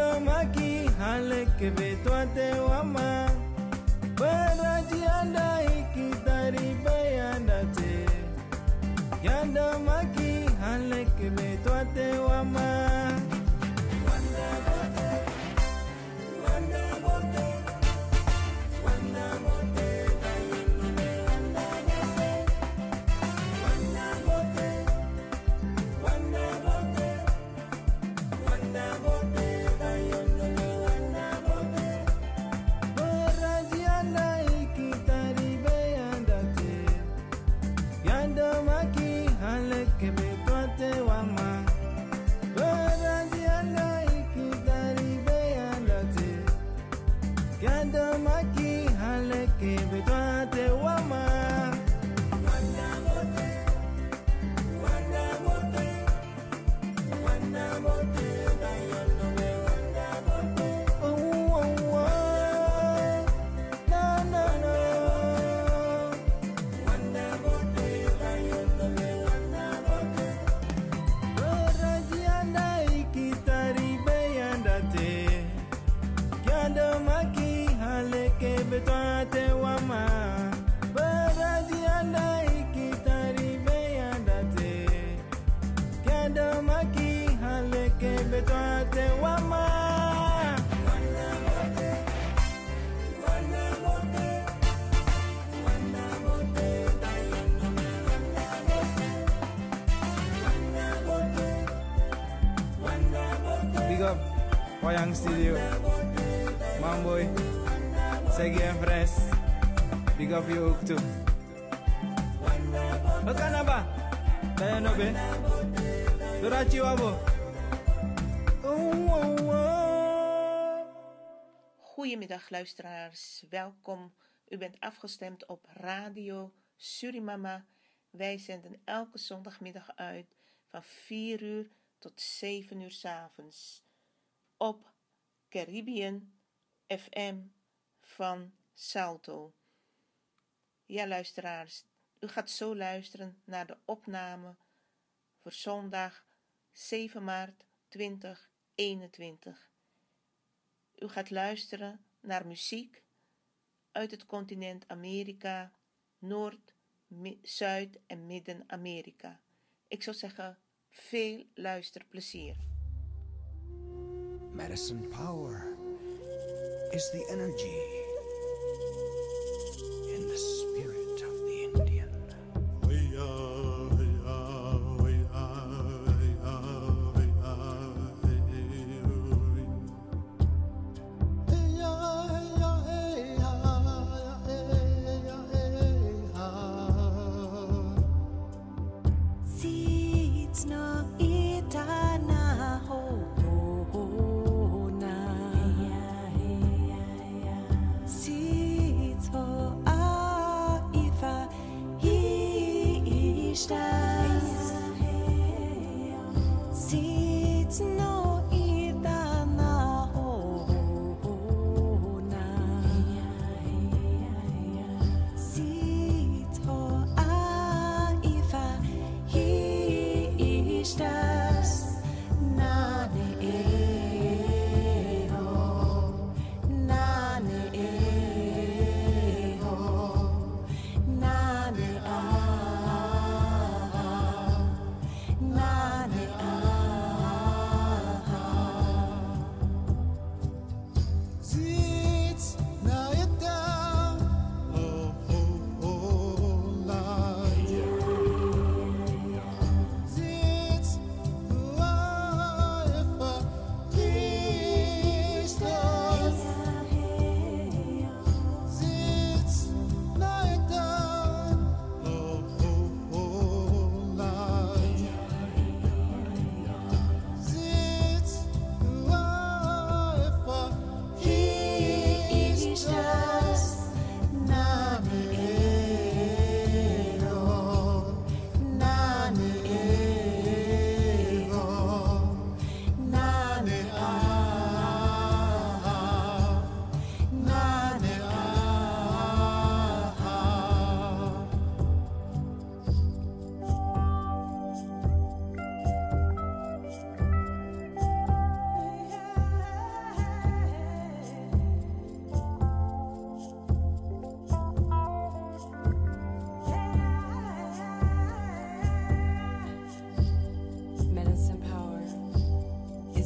Maki haleke betwate wama. Baraji anda ikitari bayanda te Yando maki haleke betwate wama up Studio Mamboy Segi en Fres Big up je ook no be Durachi wabo Goedemiddag luisteraars, welkom. U bent afgestemd op Radio Surimama. Wij zenden elke zondagmiddag uit van 4 uur tot 7 uur 's avonds op Caribbean FM van Salto. Ja, luisteraars, u gaat zo luisteren naar de opname voor zondag 7 maart 2021. U gaat luisteren naar muziek uit het continent Amerika, Noord, Zuid- en Midden-Amerika. Ik zou zeggen, veel luisterplezier. Medicine power is the energy ishtas Seeds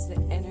is the energy.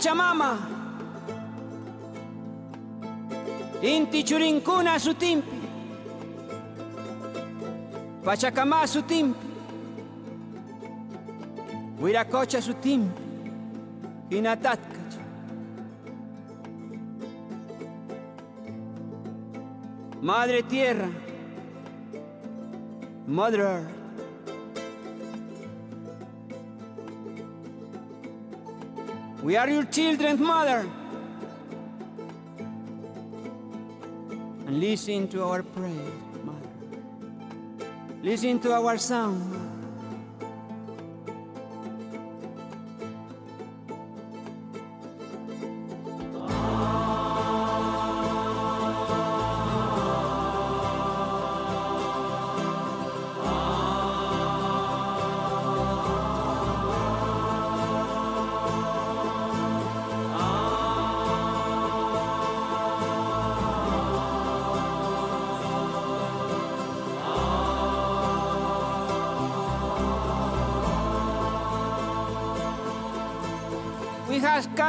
Pachamama. Inti churinkuna sutimpi. Pachacama sutimpi. Huiracocha sutimpi. Inatatcacha. Madre Tierra. Mother We are your children, mother. And listen to our prayer, mother. Listen to our song,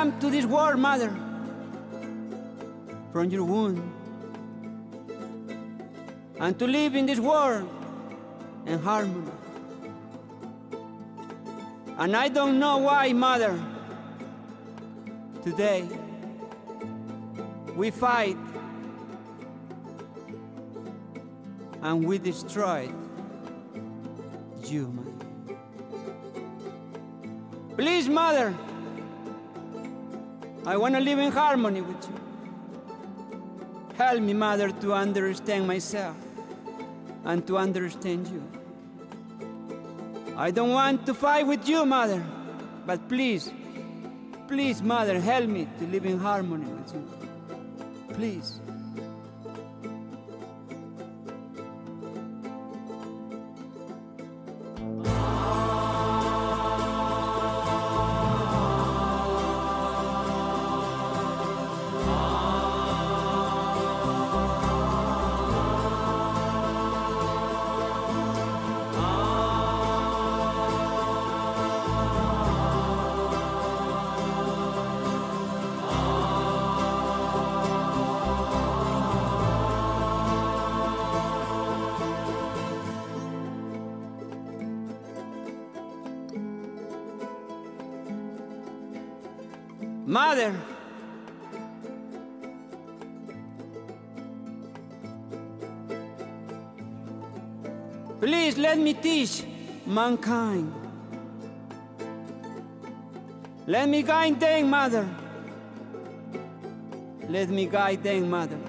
come to this world, mother, from your womb, and to live in this world in harmony. And I don't know why, mother, today we fight and we destroyed you, mother. Please, mother. I want to live in harmony with you. Help me, Mother, to understand myself and to understand you. I don't want to fight with you, Mother, but please, please, Mother, help me to live in harmony with you. Please. Mother, please let me teach mankind. Let me guide them, Mother. Let me guide them, Mother.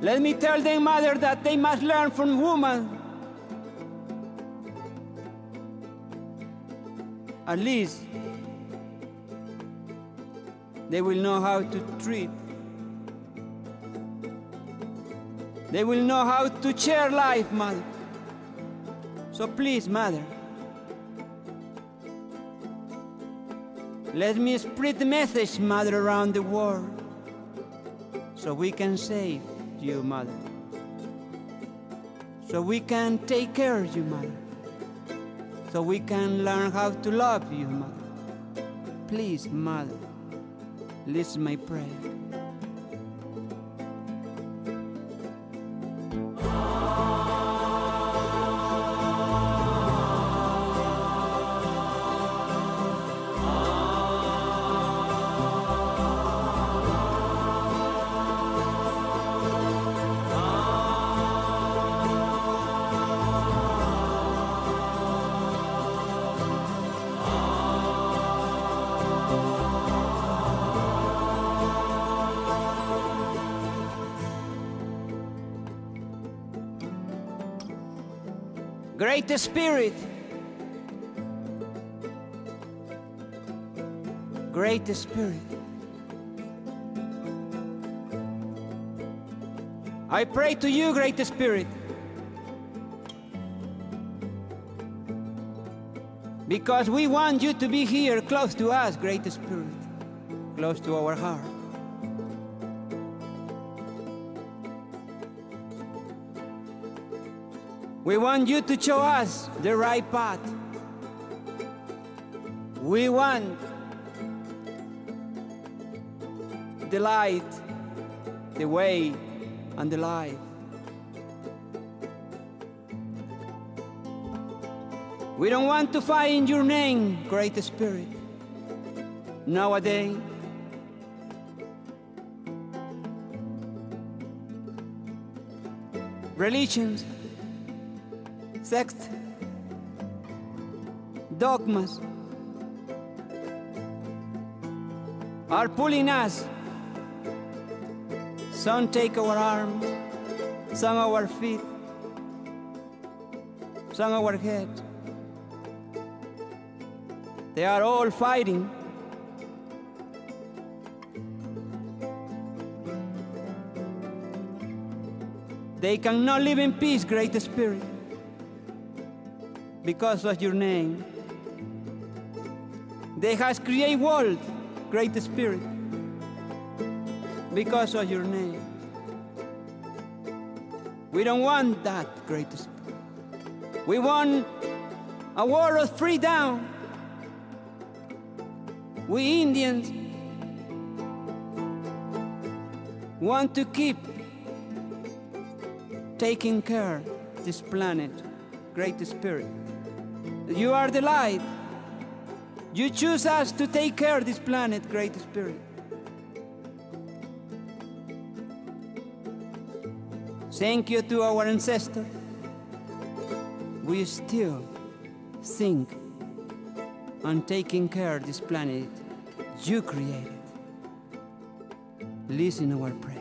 Let me tell them, Mother, that they must learn from woman. At least they will know how to treat. They will know how to share life, Mother. So please, Mother, let me spread the message, Mother, around the world so we can save you, Mother. So we can take care of you, Mother so we can learn how to love you, Mother. Please, Mother, listen my prayer. Great Spirit, Great Spirit, I pray to you, Great Spirit, because we want you to be here close to us, Great Spirit, close to our heart. We want you to show us the right path. We want the light, the way, and the life. We don't want to fight in your name, Great Spirit. Nowadays, religions, sects, dogmas are pulling us. Some take our arms, some our feet, some our head. They are all fighting. They cannot live in peace, Great Spirit, because of your name. They has created world, Great Spirit, because of your name. We don't want that, Great Spirit. We want a world of freedom. We Indians want to keep taking care this planet, Great Spirit. You are the light. You choose us to take care of this planet, Great Spirit. Thank you to our ancestors. We still think on taking care of this planet you created. Listen to our prayer.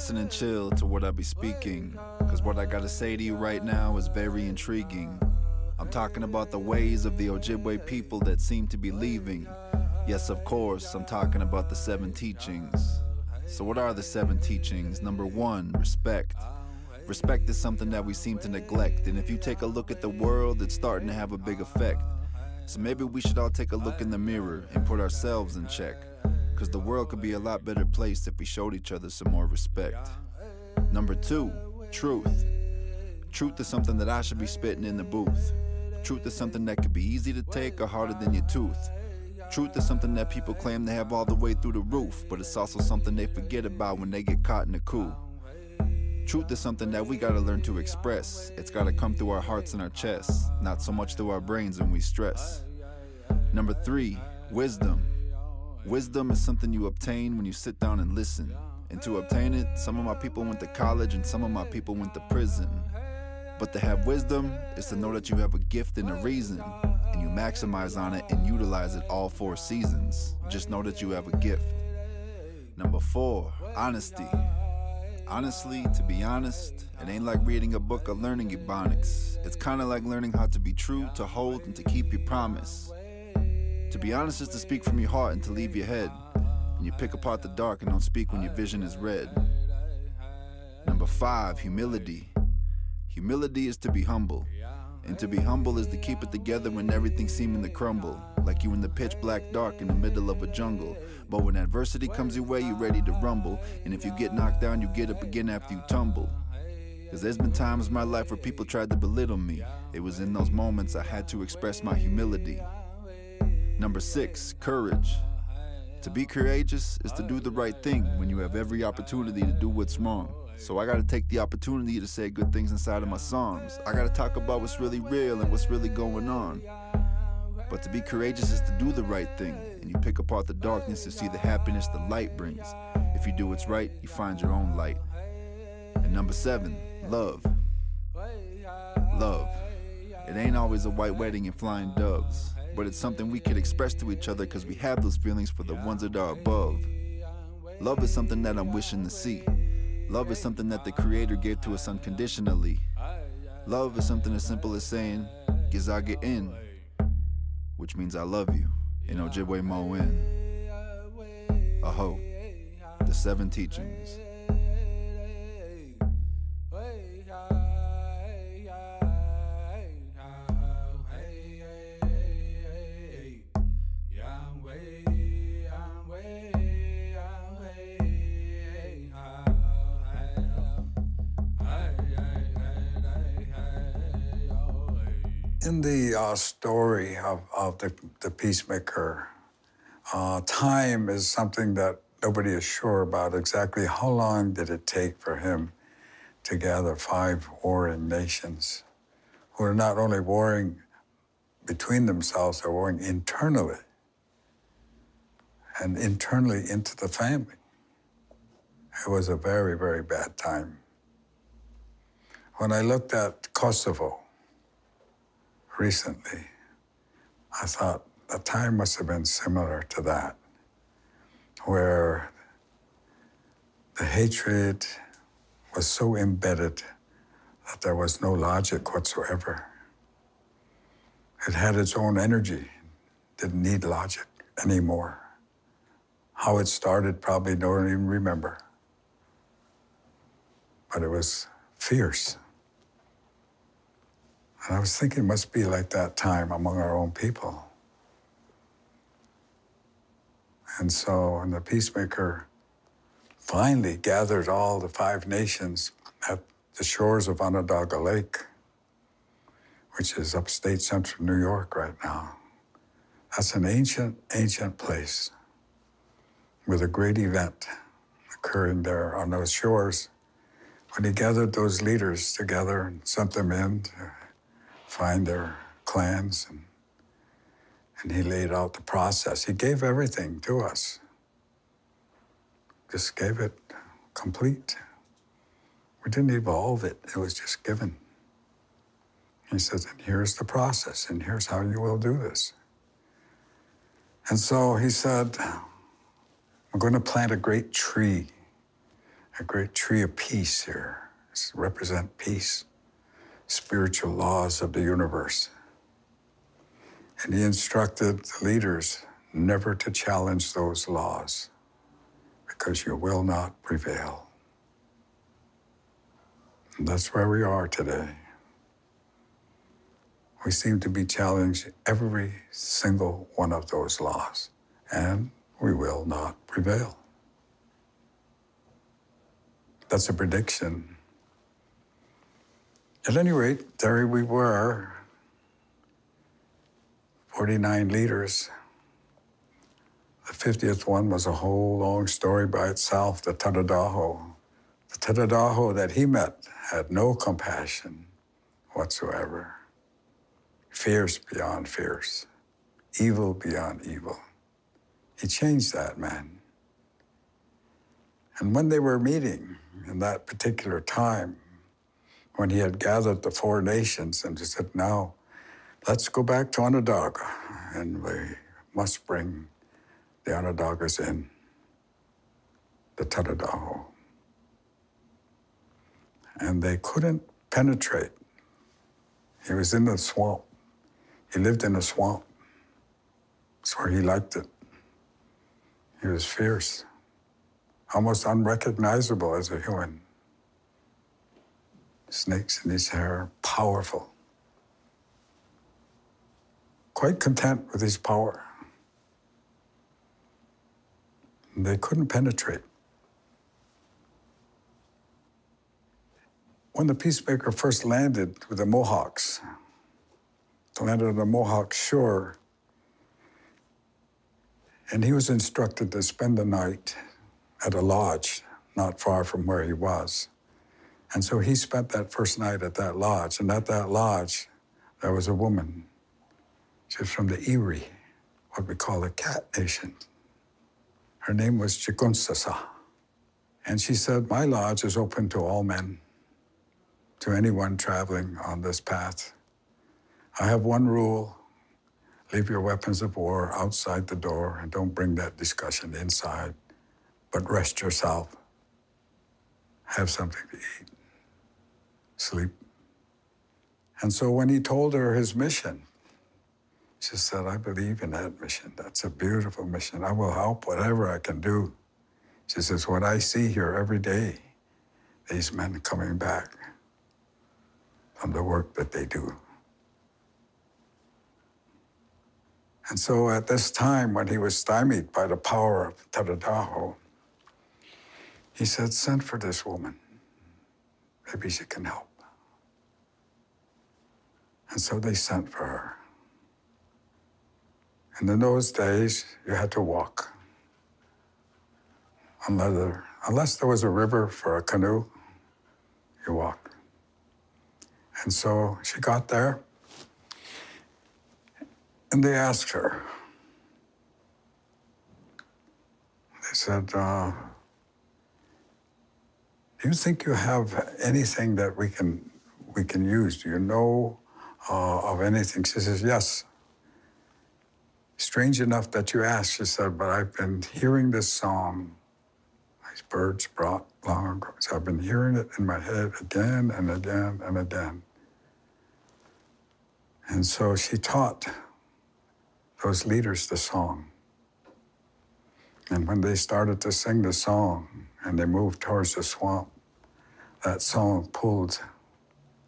Listen and chill to what I be speaking. Cause what I gotta say to you right now is very intriguing. I'm talking about the ways of the Ojibwe people that seem to be leaving. Yes, of course, I'm talking about the seven teachings. So, what are the seven teachings? Number one, respect. Respect is something that we seem to neglect, and if you take a look at the world, it's starting to have a big effect. So, maybe we should all take a look in the mirror and put ourselves in check. Because the world could be a lot better place if we showed each other some more respect. Number two, truth. Truth is something that I should be spitting in the booth. Truth is something that could be easy to take or harder than your tooth. Truth is something that people claim they have all the way through the roof, but it's also something they forget about when they get caught in a coup. Truth is something that we gotta learn to express. It's gotta come through our hearts and our chests, not so much through our brains when we stress. Number three, wisdom. Wisdom is something you obtain when you sit down and listen. And to obtain it, some of my people went to college and some of my people went to prison. But to have wisdom is to know that you have a gift and a reason, and you maximize on it and utilize it all four seasons. Just know that you have a gift. Number four, honesty. Honestly, to be honest, it ain't like reading a book or learning Ebonics. It's kind of like learning how to be true, to hold, and to keep your promise. To be honest is to speak from your heart and to leave your head. And you pick apart the dark and don't speak when your vision is red. Number five, humility. Humility is to be humble. And to be humble is to keep it together when everything seeming to crumble. Like you in the pitch black dark in the middle of a jungle. But when adversity comes your way, you're ready to rumble. And if you get knocked down, you get up again after you tumble. Cause there's been times in my life where people tried to belittle me. It was in those moments I had to express my humility. Number six, courage. To be courageous is to do the right thing when you have every opportunity to do what's wrong. So I gotta take the opportunity to say good things inside of my songs. I gotta talk about what's really real and what's really going on. But to be courageous is to do the right thing, and you pick apart the darkness to see the happiness the light brings. If you do what's right, you find your own light. And number seven, love. Love. It ain't always a white wedding and flying doves, but it's something we can express to each other because we have those feelings for the ones that are above. Love is something that I'm wishing to see. Love is something that the Creator gave to us unconditionally. Love is something as simple as saying, Gizaagi'in, which means I love you, in Ojibwemowin. Aho, the seven teachings. In the uh, story of, of the, the peacemaker, uh, time is something that nobody is sure about exactly how long did it take for him to gather five warring nations who are not only warring between themselves, they're warring internally and internally into the family. It was a very, very bad time. When I looked at Kosovo recently, I thought the time must have been similar to that, where the hatred was so embedded that there was no logic whatsoever. It had its own energy, didn't need logic anymore. How it started, probably don't even remember. But it was fierce. And I was thinking it must be like that time among our own people. And so when the peacemaker finally gathered all the five nations at the shores of Onondaga Lake, which is upstate central New York right now. That's an ancient, ancient place with a great event occurring there on those shores. When he gathered those leaders together and sent them in find their clans, and, and he laid out the process. He gave everything to us, just gave it complete. We didn't evolve it, it was just given. He says, and here's the process, and here's how you will do this. And so he said, I'm going to plant a great tree a great tree of peace here. It's represent peace, spiritual laws of the universe. And he instructed the leaders never to challenge those laws because you will not prevail. And that's where we are today. We seem to be challenging every single one of those laws, and we will not prevail. That's a prediction. At any rate, there we were 49 leaders. The 50th one was a whole long story by itself, the Tadadaho. The Tadadaho that he met had no compassion whatsoever, fierce beyond fierce, evil beyond evil. He changed that man. And when they were meeting in that particular time, when he had gathered the four nations and he said, Now let's go back to Onondaga and we must bring the Onondagas in, the Tadadaho. And they couldn't penetrate. He was in the swamp. He lived in a swamp. That's where he liked it. He was fierce, almost unrecognizable as a human. Snakes in his hair, powerful. Quite content with his power. They couldn't penetrate. When the peacemaker first landed with the Mohawks, landed on the Mohawk shore, and he was instructed to spend the night at a lodge not far from where he was. And so he spent that first night at that lodge. And at that lodge, there was a woman. She was from the Erie, what we call the Cat Nation. Her name was Jigonsaseh. And she said, My lodge is open to all men, to anyone traveling on this path. I have one rule leave your weapons of war outside the door and don't bring that discussion inside, but rest yourself. Have something to eat, sleep. And so when he told her his mission, she said, I believe in that mission. That's a beautiful mission. I will help whatever I can do. She says, What I see here every day, these men coming back from the work that they do. And so at this time, when he was stymied by the power of Tadadaho, he said, Send for this woman. Maybe she can help. And so they sent for her. And in those days, you had to walk. Unless there, unless there was a river for a canoe, you walked. And so she got there, and they asked her. They said, uh, "Do you think you have anything that we can we can use? Do you know uh, of anything?" She says, "Yes." Strange enough that you asked, she said, "But I've been hearing this song. These birds brought long ago. So I've been hearing it in my head again and again and again." And so she taught those leaders the song. And when they started to sing the song and they moved towards the swamp, that song pulled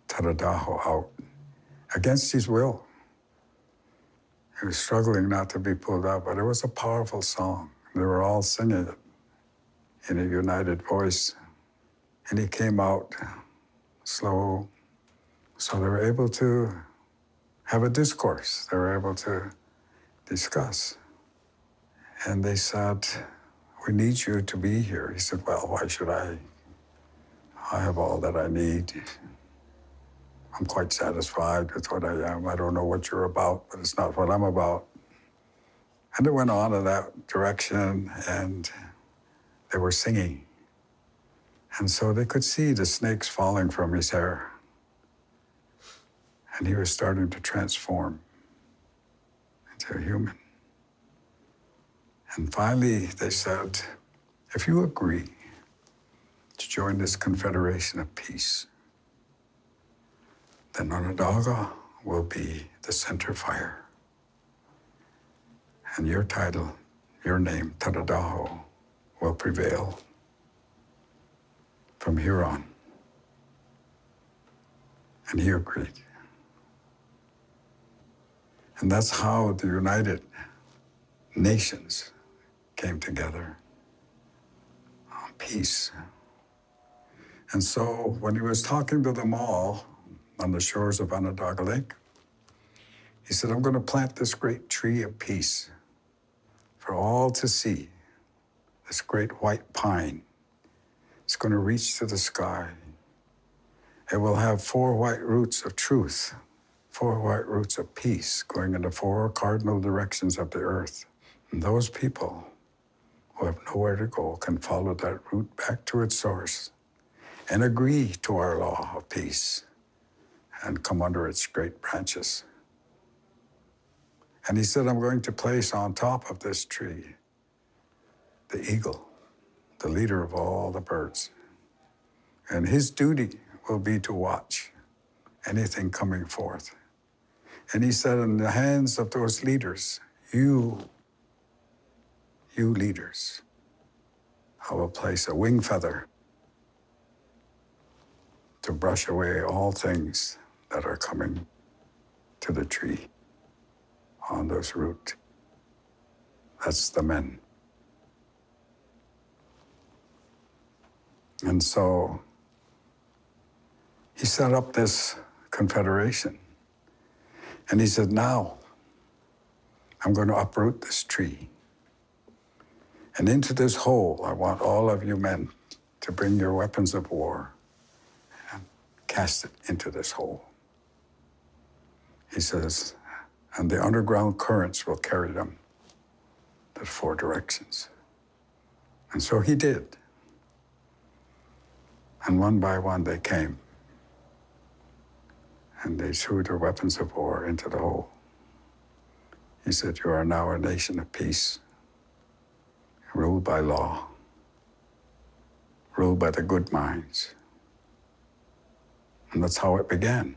Tadadaho out against his will. He was struggling not to be pulled out, but it was a powerful song. They were all singing it in a united voice. And he came out slow. So they were able to have a discourse. They were able to discuss. And they said, We need you to be here. He said, Well, why should I? I have all that I need. I'm quite satisfied with what I am. I don't know what you're about, but it's not what I'm about. And it went on in that direction, and they were singing. And so they could see the snakes falling from his hair. And he was starting to transform into a human. And finally, they said, if you agree to join this confederation of peace, then Onondaga will be the center fire. And your title, your name, Tadadaho, will prevail from here on. And he agreed. And that's how the United Nations came together on peace. And so when he was talking to them all on the shores of Onondaga Lake, he said, I'm going to plant this great tree of peace for all to see. This great white pine. It's going to reach to the sky. It will have four white roots of truth, four white roots of peace going into four cardinal directions of the earth. And those people who have nowhere to go can follow that root back to its source and agree to our law of peace and come under its great branches. And he said, I'm going to place on top of this tree the eagle, the leader of all the birds. And his duty will be to watch anything coming forth. And he said, In the hands of those leaders, you, you leaders, I will place a wing feather to brush away all things that are coming to the tree on those root. That's the men. And so he set up this confederation. And he said, Now I'm going to uproot this tree. And into this hole, I want all of you men to bring your weapons of war and cast it into this hole. He says, and the underground currents will carry them the four directions. And so he did. And one by one they came. And they threw their weapons of war into the hole. He said, You are now a nation of peace, ruled by law, ruled by the good minds. And that's how it began.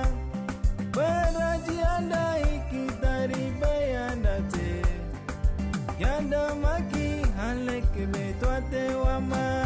betwate